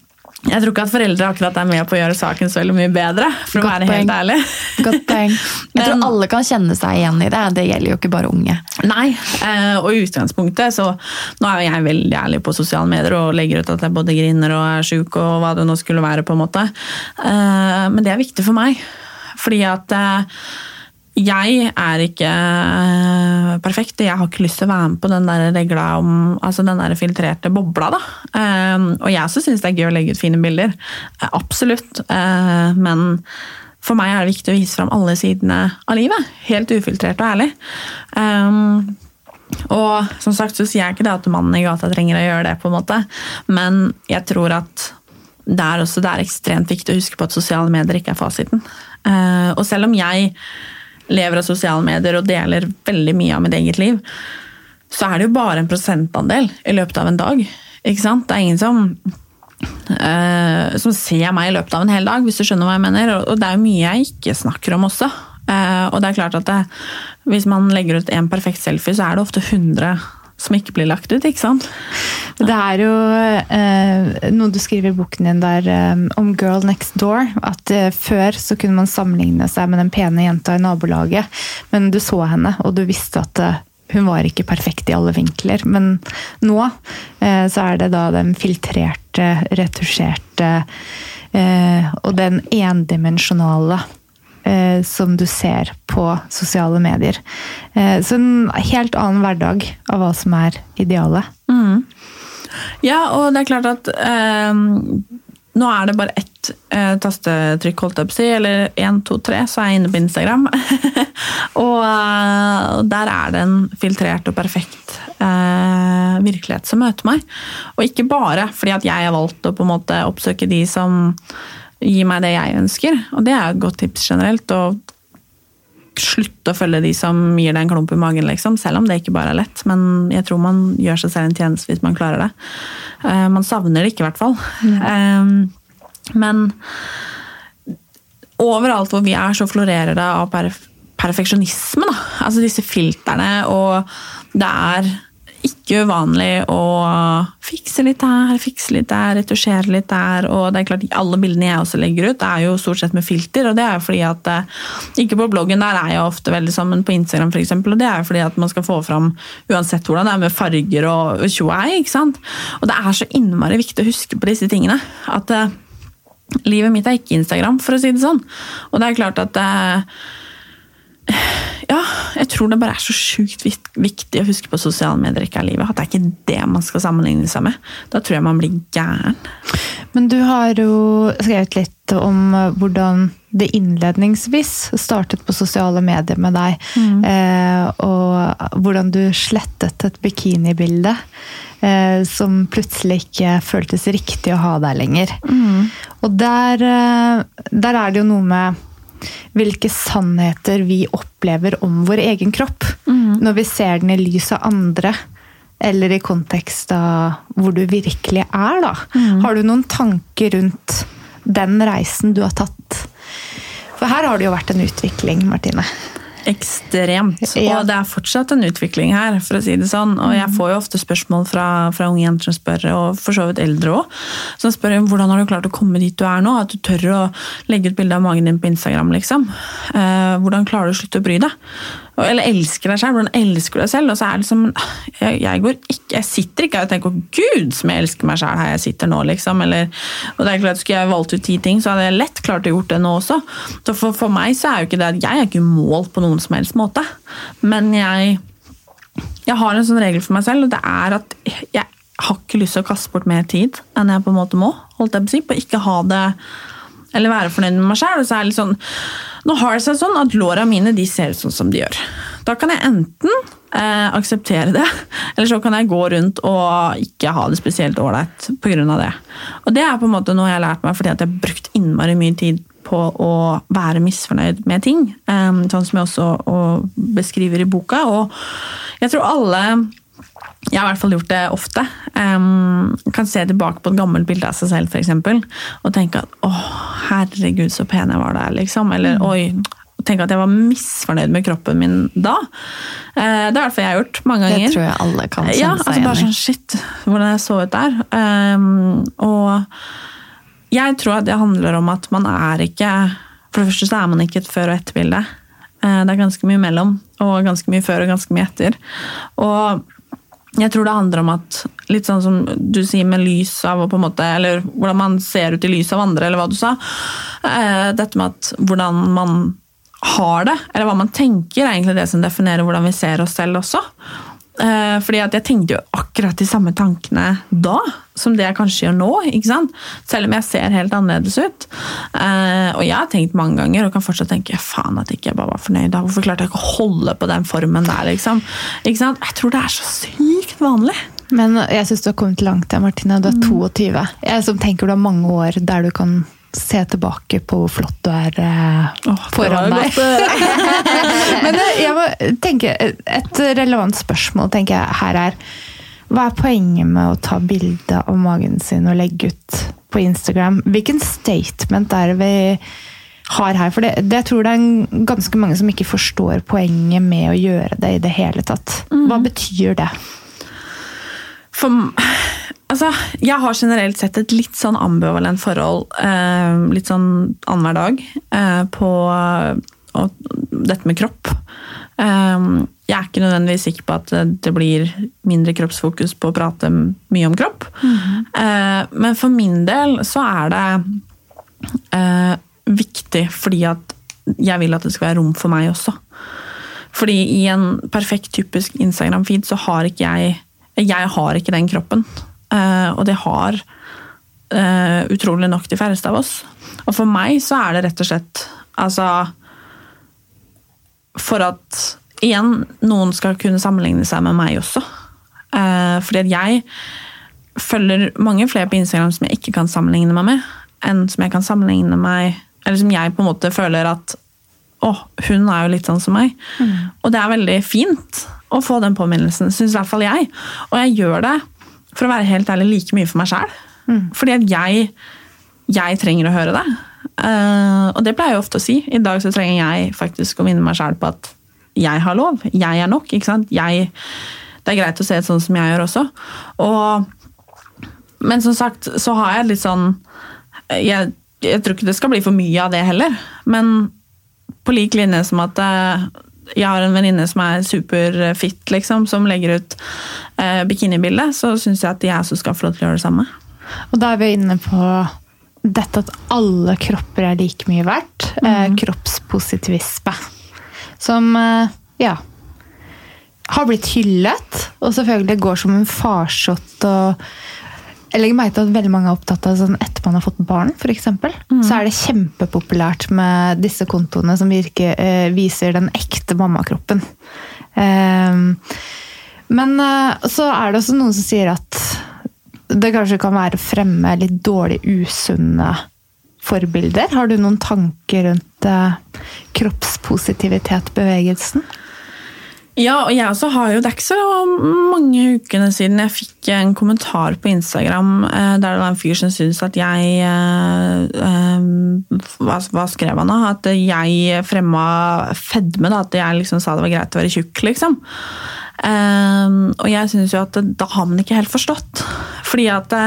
jeg tror ikke at foreldre akkurat er med på å gjøre saken så veldig mye bedre. for å være poeng. helt ærlig. Godt poeng. [LAUGHS] Jeg tror alle kan kjenne seg igjen i det. Det gjelder jo ikke bare unge. Nei, eh, og i utgangspunktet så Nå er jo jeg veldig ærlig på sosiale medier og legger ut at jeg både griner og er sjuk og hva det nå skulle være. på en måte. Eh, men det er viktig for meg. Fordi at eh, jeg er ikke uh, perfekt. Jeg har ikke lyst til å være med på den der regla om altså den der filtrerte bobla. da. Um, og jeg også syns det er gøy å legge ut fine bilder. Uh, absolutt. Men for meg er det viktig å vise fram alle sidene av livet. Helt ufiltrert og ærlig. Og som sagt så sier jeg ikke det at mannen i gata trenger å gjøre det, på en måte. men jeg tror at det er også det er ekstremt viktig å huske på at sosiale medier ikke er fasiten. og selv om jeg lever av sosiale medier og deler veldig mye av mitt eget liv, så er det jo bare en prosentandel i løpet av en dag. Ikke sant? Det er ingen som, uh, som ser meg i løpet av en hel dag, hvis du skjønner hva jeg mener. Og, det er jo mye jeg ikke snakker om også. Uh, og det er klart at det, hvis man legger ut en perfekt selfie, så er det ofte 100 som ikke blir lagt ut, ikke sant? Det er jo eh, noe du skriver i boken din der eh, om Girl Next Door. At eh, før så kunne man sammenligne seg med den pene jenta i nabolaget. Men du så henne, og du visste at eh, hun var ikke perfekt i alle vinkler. Men nå eh, så er det da den filtrerte, retusjerte eh, og den endimensjonale eh, som du ser på sosiale medier. Eh, så en helt annen hverdag av hva som er idealet. Mm. Ja, og det er klart at eh, nå er det bare ett eh, tastetrykk, holdt jeg på å si, eller én, to, tre, så er jeg inne på Instagram. [LAUGHS] og uh, der er det en filtrert og perfekt uh, virkelighet som møter meg. Og ikke bare fordi at jeg har valgt å på en måte oppsøke de som gi meg det jeg ønsker. Og det er et godt tips generelt. å slutte å følge de som gir deg en klump i magen, liksom. Selv om det ikke bare er lett. Men jeg tror man gjør seg selv en tjeneste hvis man klarer det. Uh, man savner det ikke, i hvert fall. Mm. Um, men overalt hvor vi er, så florerer det av perf perfeksjonisme. Da. Altså disse filterne, og det er ikke uvanlig å fikse litt her, fikse litt der, retusjere litt der. og det er klart Alle bildene jeg også legger ut, er jo stort sett med filter. og det er jo fordi at eh, Ikke på bloggen, der er jeg ofte veldig sammen på Instagram, eksempel, og det er jo fordi at man skal få fram uansett hvordan det er med farger og tjoei. ikke sant? Og det er så innmari viktig å huske på disse tingene. At uh, livet mitt er ikke Instagram, for å si det sånn. Og det er klart at uh, ja, jeg tror det bare er så sjukt viktig å huske på sosiale medier ikke er livet. At det er ikke det man skal sammenligne seg med. Da tror jeg man blir gæren. Men du har jo skrevet litt om eh, hvordan det innledningsvis startet på sosiale medier med deg. Mm. Eh, og hvordan du slettet et bikinibilde. Eh, som plutselig ikke føltes riktig å ha der lenger. Mm. Og der, der er det jo noe med hvilke sannheter vi opplever om vår egen kropp. Mm. Når vi ser den i lys av andre eller i kontekst av hvor du virkelig er, da. Mm. Har du noen tanker rundt den reisen du har tatt? For her har det jo vært en utvikling, Martine. Ekstremt. Ja. Og det er fortsatt en utvikling her, for å si det sånn. Og jeg mm. får jo ofte spørsmål fra, fra unge jenter som spør, og for så vidt eldre òg, som spør hvordan har du klart å komme dit du er nå? At du tør å legge ut bilde av magen din på Instagram, liksom. Eh, hvordan klarer du å slutte å bry deg? Eller elsker deg selv. Hvordan elsker du deg selv? Og så er det liksom, jeg, jeg, ikke, jeg sitter ikke her og tenker 'gud, som jeg elsker meg selv her jeg sitter nå', liksom. Eller, og det er klart, Skulle jeg valgt ut ti ting, så hadde jeg lett klart å gjort det nå også. Så for, for meg så er jo ikke det at jeg er ikke målt på noen som helst måte. Men jeg, jeg har en sånn regel for meg selv, og det er at jeg har ikke lyst til å kaste bort mer tid enn jeg på en måte må. holdt jeg På å si, på ikke ha det eller være fornøyd med meg sjøl. Så er det litt sånn Nå har det seg sånn at låra mine de ser ut sånn som de gjør. Da kan jeg enten eh, akseptere det, [LAUGHS] eller så kan jeg gå rundt og ikke ha det spesielt ålreit pga. det. Og det er på en måte noe jeg har lært meg fordi at jeg har brukt innmari mye tid på å være misfornøyd med ting. Eh, sånn som jeg også beskriver i boka. Og jeg tror alle jeg har i hvert fall gjort det ofte. Um, kan se tilbake på et gammelt bilde av seg selv for eksempel, og tenke at 'å, herregud, så pen jeg var der', liksom. Eller mm. 'oi'. Tenke at jeg var misfornøyd med kroppen min da. Uh, det har i hvert fall jeg har gjort mange ganger. Det tror jeg alle kan kjenne ja, altså bare sånn, Shit, hvordan jeg så ut der. Um, og jeg tror at det handler om at man er ikke For det første så er man ikke et før- og etterbilde. Uh, det er ganske mye mellom, og ganske mye før og ganske mye etter. Og jeg tror det handler om at litt sånn som du sier med lys av på en måte, Eller hvordan man ser ut i lys av andre, eller hva du sa. Eh, dette med at hvordan man har det, eller hva man tenker, er egentlig det som definerer hvordan vi ser oss selv også. Eh, fordi at jeg tenkte jo akkurat de samme tankene da som det jeg kanskje gjør nå. ikke sant? Selv om jeg ser helt annerledes ut. Eh, og jeg har tenkt mange ganger og kan fortsatt tenke faen at ikke jeg bare var fornøyd. da. Hvorfor klarte jeg ikke å holde på den formen der? liksom? Ikke sant? Jeg tror det er så sykt vanlig. Men jeg syns du har kommet langt, Martine. Du er 22. Mm. Jeg som tenker du har mange år der du kan se tilbake på hvor flott du er oh, foran deg. [LAUGHS] Men eh, jeg må tenke, et relevant spørsmål tenker jeg her er Hva er poenget med å ta bilde av magen sin og legge ut på Instagram? Hvilken statement er det vi har her? For det, det, jeg tror det er ganske mange som ikke forstår poenget med å gjøre det i det hele tatt. Hva mm. betyr det? For Altså, jeg har generelt sett et litt sånn ambivalent forhold, eh, litt sånn annenhver dag, eh, på dette med kropp. Eh, jeg er ikke nødvendigvis sikker på at det blir mindre kroppsfokus på å prate mye om kropp. Mm. men for min del så er det eh, viktig fordi at jeg vil at det skal være rom for meg også. Fordi i en perfekt typisk Instagram-feed så har ikke jeg Jeg har ikke den kroppen. Eh, og det har uh, utrolig nok de færreste av oss. Og for meg så er det rett og slett altså For at igjen noen skal kunne sammenligne seg med meg også. Uh, fordi at jeg følger mange flere på Instagram som jeg ikke kan sammenligne meg med, enn som jeg kan sammenligne meg Eller som jeg på en måte føler at å, hun er jo litt sånn som meg. Mm. Og det er veldig fint å få den påminnelsen, syns i hvert fall jeg. Og jeg gjør det for å være helt ærlig, like mye for meg sjæl. Mm. Fordi at jeg, jeg, trenger å høre det. Uh, og det pleier jeg ofte å si. I dag så trenger jeg faktisk å minne meg sjæl på at jeg har lov. Jeg er nok. ikke sant? Jeg, det er greit å se det sånn som jeg gjør også. Og, men som sagt så har jeg litt sånn jeg, jeg tror ikke det skal bli for mye av det heller. Men på lik linje som at uh, jeg har en venninne som er superfit, liksom, som legger ut eh, bikinibilde, så syns jeg at jeg også skal få lov til å gjøre det samme. Og da er vi inne på dette at alle kropper er like mye verdt. Mm. Eh, kroppspositivisme. Som eh, ja har blitt hyllet, og selvfølgelig går som en farsott og jeg legger meg til at veldig mange er opptatt av sånn etter man har fått barn, f.eks. Mm. Så er det kjempepopulært med disse kontoene som virker, eh, viser den ekte mammakroppen. Eh, men eh, så er det også noen som sier at det kanskje kan være fremme litt dårlig usunne forbilder. Har du noen tanker rundt eh, kroppspositivitet-bevegelsen? Ja, og jeg også har jo Det er ikke så mange ukene siden jeg fikk en kommentar på Instagram eh, der det var en fyr som syntes at jeg eh, eh, hva, skrev han da? At jeg fremma fedme. da, At jeg liksom sa det var greit å være tjukk, liksom. Og jeg synes jo at da har man ikke helt forstått. Fordi at det,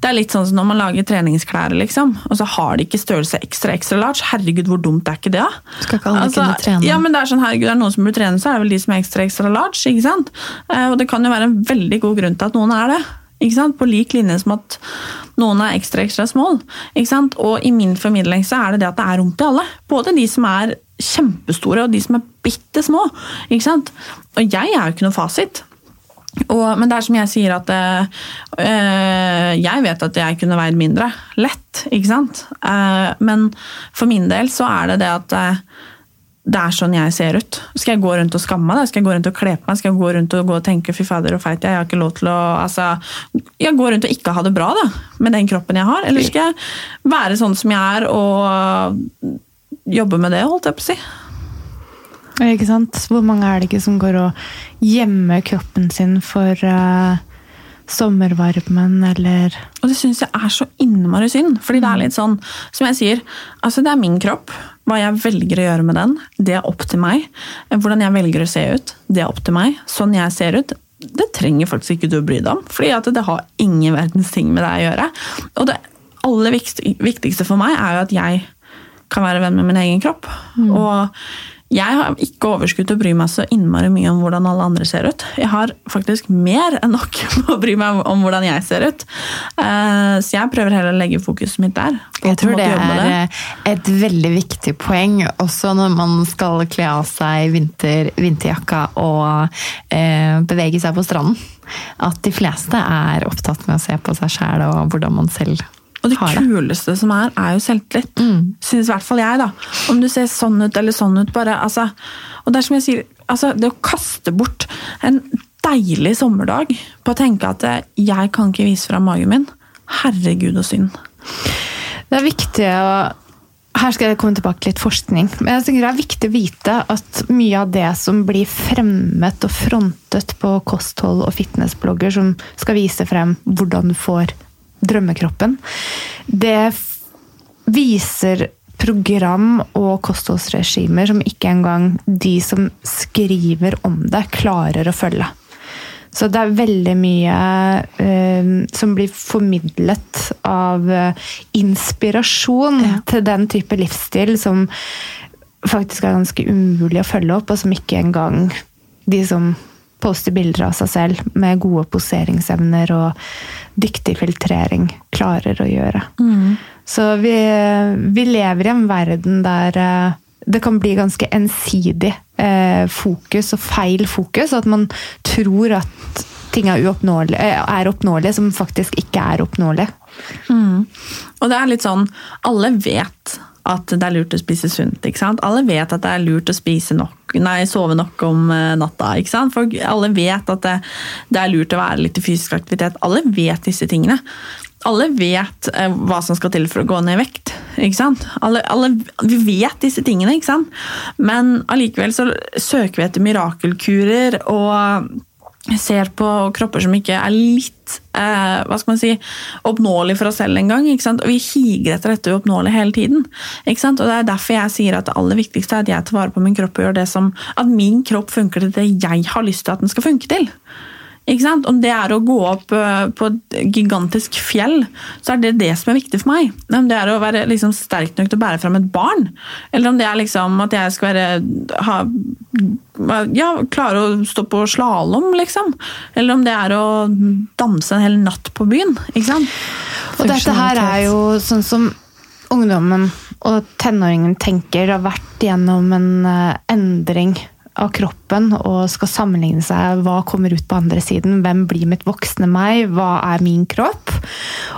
det, er litt sånn som når man lager treningsklær, liksom, og så har de ikke størrelse ekstra ekstra large. Herregud, hvor dumt er ikke det? Skal ikke alle altså, kunne trene? Ja, men det er sånn, herregud, det er noen som burde trene, så er det vel de som er ekstra ekstra large. ikke sant? Uh, og det kan jo være en veldig god grunn til at noen er det. På lik linje som at noen er ekstra ekstra small. Og i min formidling så er det det at det er rom til alle. Både de som er kjempestore og de som er bitte små. Og jeg er jo ikke noe fasit. Og, men det er som jeg sier at øh, Jeg vet at jeg kunne veid mindre. Lett, ikke sant? Uh, men for min del så er det det at uh, det er sånn jeg ser ut. Skal jeg gå rundt og skamme meg? Skal jeg gå rundt og kle på meg? Skal jeg gå rundt og gå og tenke 'fy fader og feit jeg har ikke lov til å altså, Jeg går rundt og ikke ha det bra da, med den kroppen jeg har. Eller skal jeg være sånn som jeg er og jobbe med det, holdt jeg på å si. Ikke sant? Hvor mange er det ikke som går og gjemmer kroppen sin for uh, sommervarmen, eller Og det syns jeg er så innmari synd. fordi det er litt sånn, som jeg sier, altså det er min kropp. Hva jeg velger å gjøre med den, det er opp til meg. Hvordan jeg velger å se ut, det er opp til meg. Sånn jeg ser ut, det trenger faktisk ikke du å bry deg om. fordi det har ingen verdens ting med deg å gjøre. Og det aller viktigste for meg er jo at jeg kan være venn med min egen kropp. Mm. Og jeg har ikke overskudd til å bry meg så innmari mye om hvordan alle andre ser ut. Jeg har faktisk mer enn nok med [LAUGHS] å bry meg om hvordan jeg ser ut. Eh, så jeg prøver heller å legge fokuset mitt der. Jeg tror det er det. et veldig viktig poeng, også når man skal kle av seg vinter, vinterjakka og eh, bevege seg på stranden. At de fleste er opptatt med å se på seg sjæl og hvordan man selv og det kuleste som er, er jo selvtillit. Mm. Syns i hvert fall jeg, da. Om du ser sånn ut eller sånn ut, bare altså, Og det er som jeg sier, altså, det å kaste bort en deilig sommerdag på å tenke at jeg kan ikke vise fram magen min. Herregud og synd. Det er viktig å her skal jeg komme tilbake til litt forskning. Men jeg tenker det er viktig å vite at mye av det som blir fremmet og frontet på kosthold- og fitnessblogger, som skal vise frem hvordan du får drømmekroppen, det viser program og kostholdsregimer som ikke engang de som skriver om det, klarer å følge. Så det er veldig mye eh, som blir formidlet av eh, inspirasjon ja. til den type livsstil som faktisk er ganske umulig å følge opp, og som ikke engang de som poster bilder av seg selv med gode poseringsevner og dyktig filtrering klarer å gjøre. Mm. Så vi, vi, lever i en verden der eh, det kan bli ganske ensidig eh, fokus og feil fokus. At man tror at ting er, eh, er oppnåelige, som faktisk ikke er oppnåelige. Mm. Og det er litt sånn Alle vet at det er lurt å spise sunt. ikke sant? Alle vet at det er lurt å spise nok, nei, sove nok om eh, natta. ikke sant? For alle vet at det, det er lurt å være litt i fysisk aktivitet. Alle vet disse tingene. Alle vet eh, hva som skal til for å gå ned i vekt. ikke sant? Alle, alle, vi vet disse tingene, ikke sant? Men allikevel så søker vi etter mirakelkurer og ser på kropper som ikke er litt eh, hva skal man si, oppnåelig for oss selv engang. Vi higer etter dette uoppnåelige hele tiden. Og Det er derfor jeg sier at det aller viktigste er at jeg tar vare på min kropp og gjør det som at min kropp funker til det jeg har lyst til at den skal funke til. Om det er å gå opp eh, på et gigantisk fjell, så er det det som er viktig for meg. Om det er å være liksom sterk nok til å bære fram et barn, eller om det er liksom at jeg skal være ha, ja, klare å stå på slalåm, liksom. Eller om det er å danse en hel natt på byen. ikke sant? Og dette her er jo sånn som ungdommen og tenåringen tenker, har vært gjennom en eh, endring av kroppen og skal sammenligne seg. Hva kommer ut på andre siden? Hvem blir mitt voksne meg? Hva er min kropp?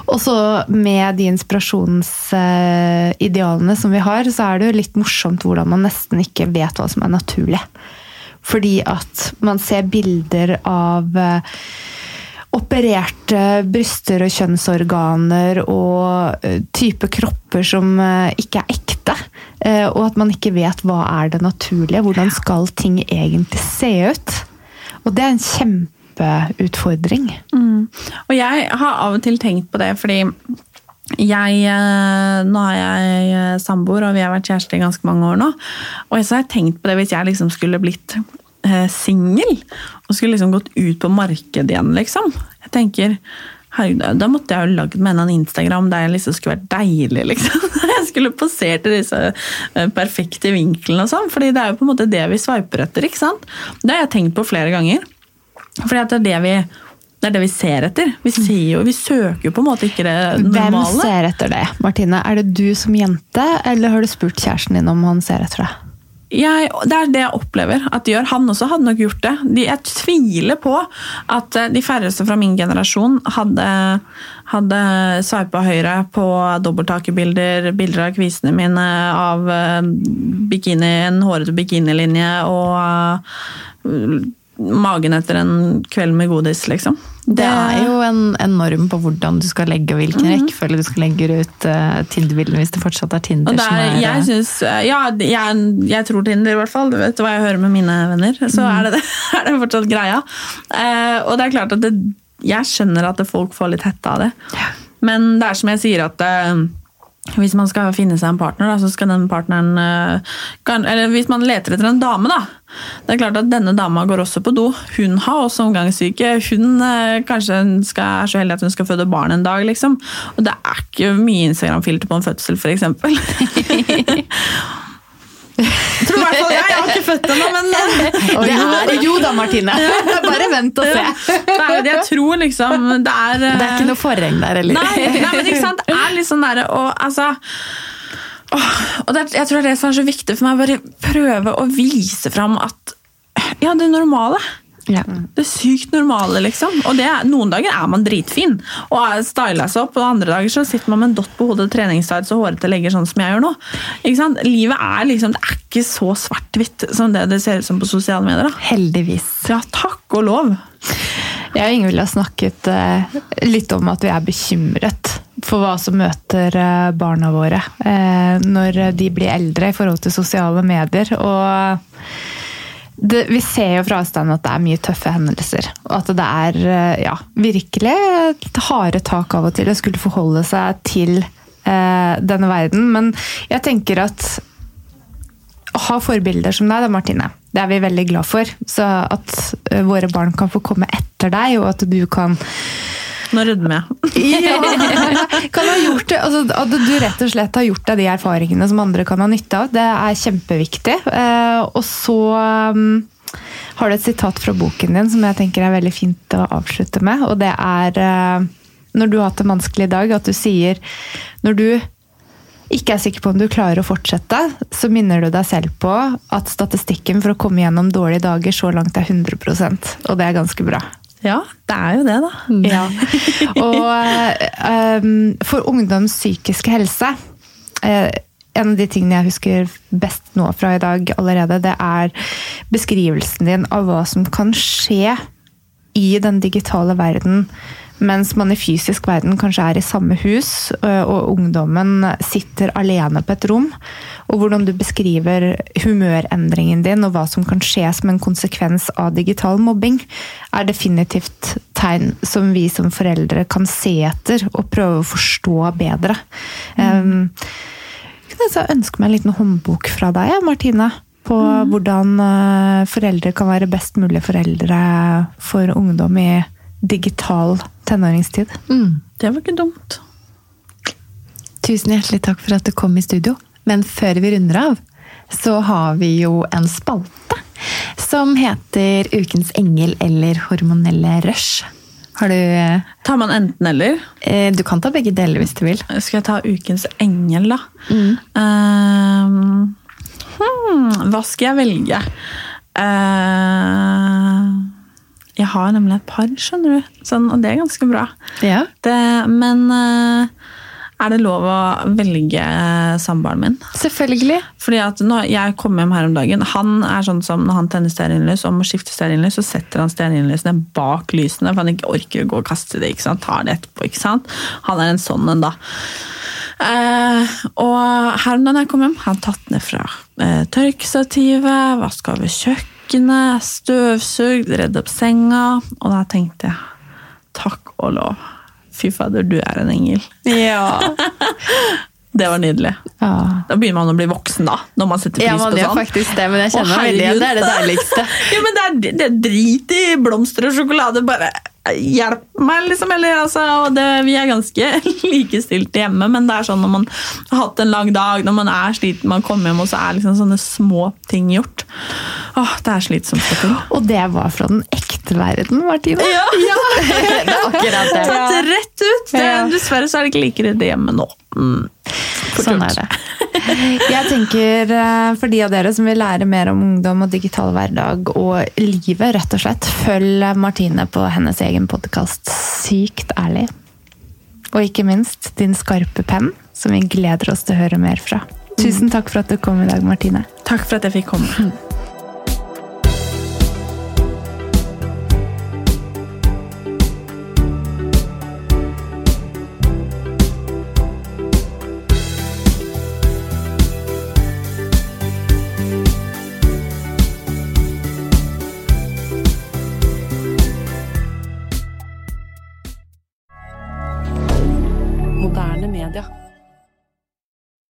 Og så med de inspirasjonsidealene som vi har, så er det jo litt morsomt hvordan man nesten ikke vet hva som er naturlig. Fordi at man ser bilder av eh, opererte bryster og kjønnsorganer og eh, type kropper som eh, ikke er ekte. Eh, og at man ikke vet hva er det naturlige. Hvordan skal ting egentlig se ut? Og det er en kjempeutfordring. Mm. Og jeg har av og til tenkt på det, fordi jeg, nå er jeg samboer, og vi har vært kjærester i ganske mange år nå. Og så har jeg tenkt på det hvis jeg liksom skulle blitt eh, singel og skulle liksom gått ut på markedet igjen, liksom. Jeg tenker herregud, Da måtte jeg jo lagd med en Instagram der jeg liksom skulle vært deilig, liksom. [LAUGHS] Jeg skulle posert i disse eh, perfekte vinklene og sånn. fordi det er jo på en måte det vi sveiper etter. ikke sant? Det har jeg tenkt på flere ganger. Fordi at det er det vi det er det vi ser etter. Vi, ser jo, vi søker jo på en måte ikke det normale. Hvem ser etter det, Martine? Er det du som jente, eller har du spurt kjæresten din om han ser etter deg? Jeg, det er det jeg opplever at de gjør. Han også hadde nok gjort det. De, jeg tviler på at eh, de færreste fra min generasjon hadde, hadde sveipa høyre på dobbelttakerbilder, bilder av kvisene mine, av eh, bikini, en hårete bikinilinje og uh, magen etter en kveld med godis, liksom. Det, er jo en, en, norm på hvordan du skal legge og hvilken mm. rekkefølge du skal legge ut uh, Tinder-bildene, hvis det fortsatt er Tinder der, som er jeg eh, synes, Ja, jeg, jeg, tror Tinder, i hvert fall. Du vet hva jeg hører med mine venner. Så mm. er, det, [LAUGHS] er, det, fortsatt greia. Uh, og det er klart at det, jeg skjønner at folk får litt hette av det. Ja. Men det er som jeg sier at uh, hvis man skal finne seg en partner, da, så skal den partneren eh, Eller hvis man leter etter en dame, da. Det er klart at denne dama går også på do. Hun har også omgangssyke. Hun eh, kanskje skal, er så heldig at hun skal føde barn en dag, liksom. Og det er ikke mye Instagram-filter på en fødsel, f.eks. [LAUGHS] Tror i hvert fall jeg. Jeg har ikke født ennå, men [LAUGHS] og jo, og jo da, Martine. [LAUGHS] Bare vent og se. jeg tror liksom det er Det er ikke noe forheng der, heller. Nei, nei, men ikke sant. Det er litt sånn derre og altså og det, jeg tror det er det som er så viktig for meg, bare prøve å vise fram at ja, det normale. Ja. Det er sykt normale, liksom. Og det, noen dager er man dritfin og styler seg opp, og andre dager så sitter man med en dott på hodet, treningstights og hårete legger, sånn som jeg gjør nå. Livet er liksom, det er ikke så svart-hvitt som det det ser ut som på sosiale medier. Da. Heldigvis. Ja, takk og lov. Jeg og Ingvild har snakket uh, litt om at vi er bekymret for hva som møter uh, barna våre uh, når de blir eldre i forhold til sosiale medier. og det, vi ser jo fra avstand at det er mye tøffe hendelser. Og at det er eh, ja, virkelig harde tak av og til å skulle forholde seg til eh, denne verden. Men jeg tenker at å ha forbilder som deg, da, Martine, det er vi veldig glad for. Så at eh, våre barn kan få komme etter deg, og at du kan nå rødmer jeg. [LAUGHS] ja, kan ha gjort det, altså, At du rett og slett har gjort deg de erfaringene som andre kan ha nytte av, det er kjempeviktig. Eh, og så um, har du et sitat fra boken din som jeg tenker er veldig fint å avslutte med. Og det er eh, når du har hatt en vanskelig dag, at du sier når du ikke er sikker på om du klarer å fortsette, så minner du deg selv på at statistikken for å komme gjennom dårlige dager så langt er 100% og det er ganske bra. Ja, det er jo det, da. Ja. [LAUGHS] Og um, for ungdoms psykiske helse uh, En av de tingene jeg husker best nå fra i dag allerede, det er beskrivelsen din av hva som kan skje i den digitale verden mens man i fysisk verden kanskje er i samme hus, og ungdommen sitter alene på et rom. Og hvordan du beskriver humørendringen din og hva som kan skje som en konsekvens av digital mobbing, er definitivt tegn som vi som foreldre kan se etter og prøve å forstå bedre. Mm. Jeg kunne ønske meg en liten håndbok fra deg, Martine på mm. hvordan foreldre kan være best mulig foreldre for ungdom i digital tenåringstid. Mm. Det var ikke dumt. Tusen hjertelig takk for at du kom i studio. Men før vi runder av, så har vi jo en spalte som heter Ukens engel eller hormonelle rush. Har du Tar man enten-eller? Eh, du kan ta begge deler hvis du vil. Skal jeg ta Ukens engel, da? Mm. Um, hmm, hva skal jeg velge? Uh, jeg har nemlig et par, skjønner du. Sånn, og det er ganske bra. Ja. Det, men uh, er det lov å velge samboeren min? Selvfølgelig. Fordi at når jeg kom hjem her om dagen, han er sånn som når han tenner stearinlys og må skifte stearinlys, så setter han stearinlysene bak lysene, for han ikke orker å gå og kaste det. ikke sant? Tar det etterpå. ikke sant? Han er en sånn en, da. Eh, og her om dagen jeg kom hjem, har han tatt ned fra eh, tørkestativet, vaska over kjøkkenet, støvsugd, redd opp senga. Og da tenkte jeg takk og lov. Fy fader, du er en engel. Ja. [LAUGHS] Det var nydelig. ja. Da begynner man å bli voksen, da. Når man setter pris Ja, man på sånn. faktisk det, men jeg kjenner meg veldig igjen. Det er det deiligste. [LAUGHS] Ja, men det er, det er drit i blomster og sjokolade. Bare hjelp meg, liksom. Eller, altså, og det, vi er ganske [LAUGHS] likestilte hjemme, men det er sånn når man har hatt en lang dag, når man er sliten, man kommer hjem, og så er liksom sånne små ting gjort. Åh, det er slitsomt. Og det var fra den ekte verden, Martine. Ja, [LAUGHS] [LAUGHS] det er akkurat det. Tatt rett ut! Det, Dessverre så er det ikke like redd hjemme nå. Mm. Sånn er det. Jeg tenker eh, For de av dere som vil lære mer om ungdom og digital hverdag og livet, rett og slett, følg Martine på hennes egen podkast Sykt ærlig. Og ikke minst din skarpe penn, som vi gleder oss til å høre mer fra. Tusen takk for at du kom i dag, Martine. Takk for at jeg fikk komme.